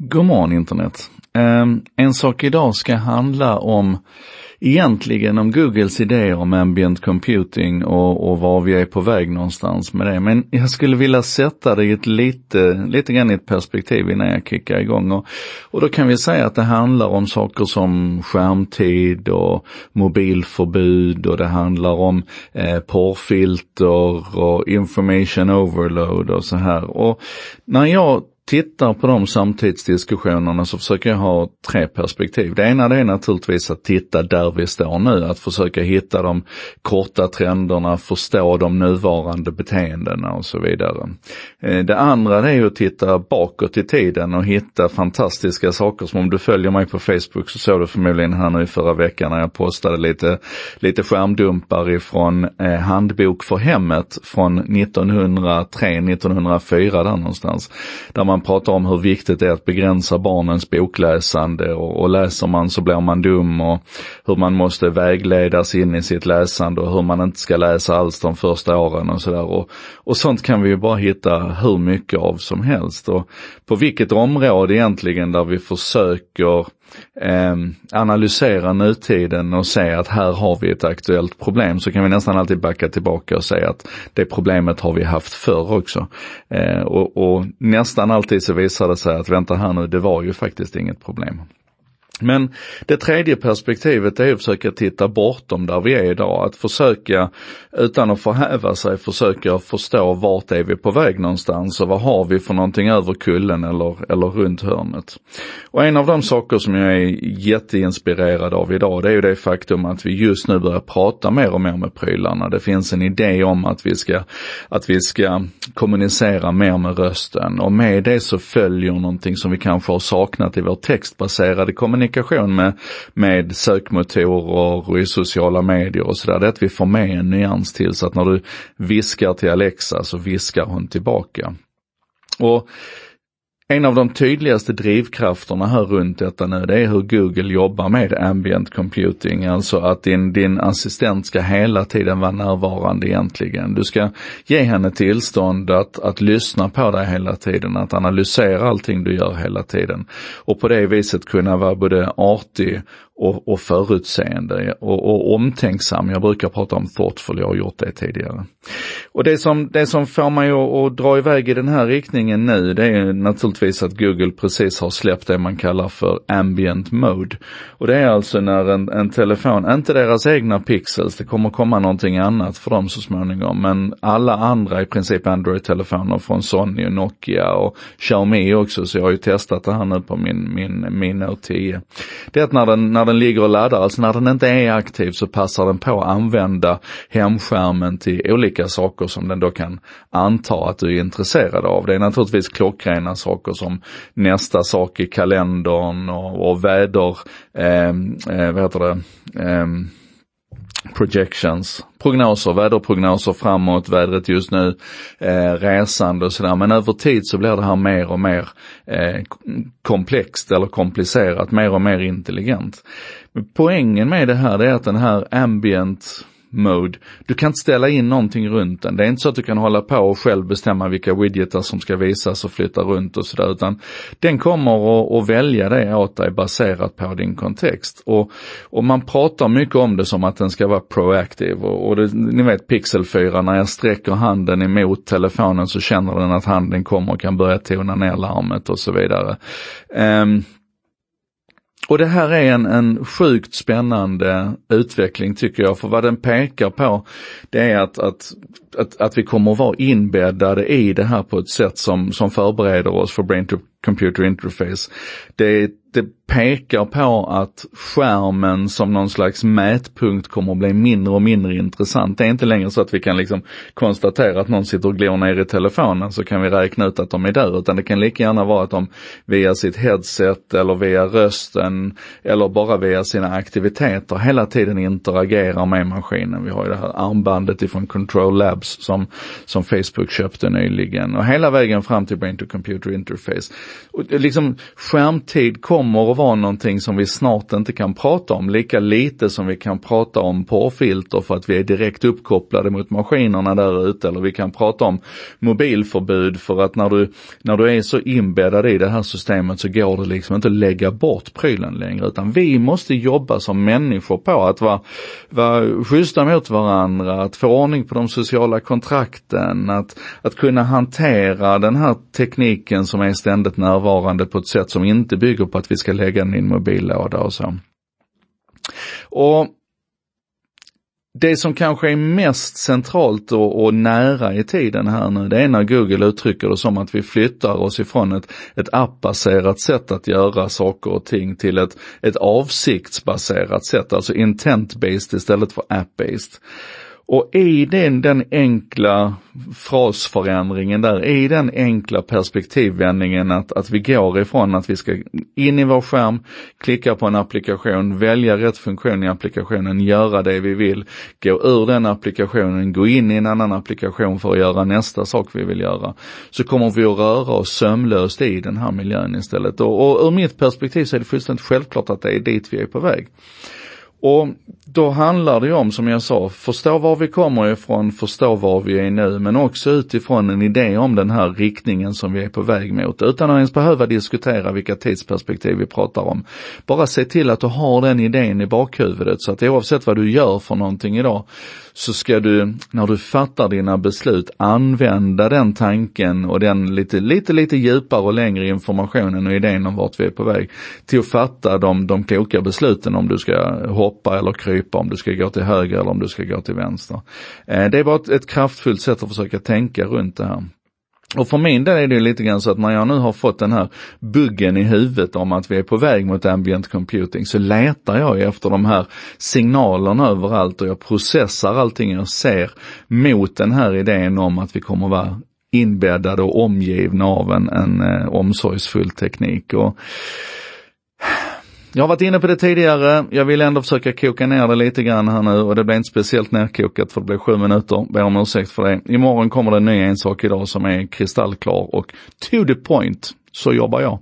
God morgon internet. Ehm, en sak idag ska handla om egentligen om Googles idéer om ambient computing och, och var vi är på väg någonstans med det. Men jag skulle vilja sätta det i ett lite, lite grann i ett perspektiv innan jag kickar igång. Och, och då kan vi säga att det handlar om saker som skärmtid och mobilförbud och det handlar om eh, porrfilter och information overload och så här. Och när jag tittar på de samtidsdiskussionerna så försöker jag ha tre perspektiv. Det ena det är naturligtvis att titta där vi står nu, att försöka hitta de korta trenderna, förstå de nuvarande beteendena och så vidare. Eh, det andra det är att titta bakåt i tiden och hitta fantastiska saker som om du följer mig på Facebook så såg du förmodligen här nu i förra veckan när jag postade lite, lite skärmdumpar ifrån eh, handbok för hemmet från 1903-1904 där någonstans. Där man man pratar om hur viktigt det är att begränsa barnens bokläsande och, och läser man så blir man dum och hur man måste vägledas in i sitt läsande och hur man inte ska läsa alls de första åren och sådär. Och, och sånt kan vi ju bara hitta hur mycket av som helst. Och på vilket område egentligen där vi försöker eh, analysera nutiden och se att här har vi ett aktuellt problem så kan vi nästan alltid backa tillbaka och säga att det problemet har vi haft förr också. Eh, och, och nästan alltid så visar det sig att vänta här nu, det var ju faktiskt inget problem. Men det tredje perspektivet är att försöka titta bortom där vi är idag. Att försöka, utan att förhäva sig, försöka förstå vart är vi på väg någonstans och vad har vi för någonting över kullen eller, eller runt hörnet. Och en av de saker som jag är jätteinspirerad av idag, det är ju det faktum att vi just nu börjar prata mer och mer med prylarna. Det finns en idé om att vi ska, att vi ska kommunicera mer med rösten och med det så följer någonting som vi kanske har saknat i vår textbaserade kommunikation kommunikation med, med sökmotorer och i sociala medier och sådär, det är att vi får med en nyans till så att när du viskar till Alexa så viskar hon tillbaka. Och en av de tydligaste drivkrafterna här runt detta nu, det är hur Google jobbar med ambient computing, alltså att din, din assistent ska hela tiden vara närvarande egentligen. Du ska ge henne tillstånd att, att lyssna på dig hela tiden, att analysera allting du gör hela tiden. Och på det viset kunna vara både artig och, och förutseende och, och omtänksam. Jag brukar prata om thoughtful, jag har gjort det tidigare. Och det som, det som får mig att, att dra iväg i den här riktningen nu, det är naturligtvis att Google precis har släppt det man kallar för ambient mode. Och det är alltså när en, en telefon, inte deras egna pixels, det kommer komma någonting annat för dem så småningom, men alla andra i princip Android-telefoner från Sony och Nokia och Xiaomi också, så jag har ju testat det här nu på min, min, min Note 10. Det är att när den, när den ligger och laddar, alltså när den inte är aktiv så passar den på att använda hemskärmen till olika saker som den då kan anta att du är intresserad av. Det är naturligtvis klockrena saker som nästa sak i kalendern och, och väder, eh, eh, vad heter det, eh, projections, prognoser, väderprognoser framåt, vädret just nu, eh, resande och sådär. Men över tid så blir det här mer och mer eh, komplext eller komplicerat, mer och mer intelligent. Poängen med det här är att den här ambient mode. Du kan inte ställa in någonting runt den. Det är inte så att du kan hålla på och själv bestämma vilka widgetar som ska visas och flytta runt och sådär utan den kommer att, välja det åt dig baserat på din kontext. Och, och man pratar mycket om det som att den ska vara proactive och, och det, ni vet Pixel 4 när jag sträcker handen emot telefonen så känner den att handen kommer och kan börja tona ner larmet och så vidare. Um, och det här är en, en sjukt spännande utveckling tycker jag, för vad den pekar på det är att, att, att, att vi kommer att vara inbäddade i det här på ett sätt som, som förbereder oss för brain to computer interface. Det, det pekar på att skärmen som någon slags mätpunkt kommer att bli mindre och mindre intressant. Det är inte längre så att vi kan liksom konstatera att någon sitter och glor ner i telefonen så kan vi räkna ut att de är där, utan det kan lika gärna vara att de via sitt headset eller via rösten eller bara via sina aktiviteter hela tiden interagerar med maskinen. Vi har ju det här armbandet ifrån Control Labs som, som Facebook köpte nyligen och hela vägen fram till Brain to Computer Interface. Och liksom skärmtid kommer vara någonting som vi snart inte kan prata om, lika lite som vi kan prata om porrfilter för att vi är direkt uppkopplade mot maskinerna där ute, eller vi kan prata om mobilförbud för att när du, när du är så inbäddad i det här systemet så går det liksom inte att lägga bort prylen längre, utan vi måste jobba som människor på att vara, vara schyssta mot varandra, att få ordning på de sociala kontrakten, att, att kunna hantera den här tekniken som är ständigt närvarande på ett sätt som inte bygger på att vi ska lägga den i en mobillåda och så. Och det som kanske är mest centralt och, och, nära i tiden här nu, det är när Google uttrycker det som att vi flyttar oss ifrån ett, ett appbaserat sätt att göra saker och ting till ett, ett avsiktsbaserat sätt, alltså intent-based istället för app-based. Och i den, den enkla frasförändringen där, i den enkla perspektivvändningen att, att vi går ifrån att vi ska in i vår skärm, klicka på en applikation, välja rätt funktion i applikationen, göra det vi vill, gå ur den applikationen, gå in i en annan applikation för att göra nästa sak vi vill göra. Så kommer vi att röra oss sömlöst i den här miljön istället. Och, och ur mitt perspektiv så är det fullständigt självklart att det är dit vi är på väg. Och då handlar det ju om, som jag sa, förstå var vi kommer ifrån, förstå var vi är nu, men också utifrån en idé om den här riktningen som vi är på väg mot, utan att ens behöva diskutera vilka tidsperspektiv vi pratar om. Bara se till att du har den idén i bakhuvudet så att oavsett vad du gör för någonting idag, så ska du, när du fattar dina beslut, använda den tanken och den lite, lite, lite djupare och längre informationen och idén om vart vi är på väg, till att fatta de, de kloka besluten om du ska hoppa eller krypa, om du ska gå till höger eller om du ska gå till vänster. Eh, det var ett, ett kraftfullt sätt att försöka tänka runt det här. Och för min del är det lite grann så att när jag nu har fått den här buggen i huvudet om att vi är på väg mot ambient computing så letar jag efter de här signalerna överallt och jag processar allting jag ser mot den här idén om att vi kommer vara inbäddade och omgivna av en, en eh, omsorgsfull teknik. Och jag har varit inne på det tidigare, jag vill ändå försöka koka ner det lite grann här nu och det blir inte speciellt nerkokat för det blir sju minuter, ber om ursäkt för det. Imorgon kommer det en ny en sak idag som är kristallklar och to the point, så jobbar jag.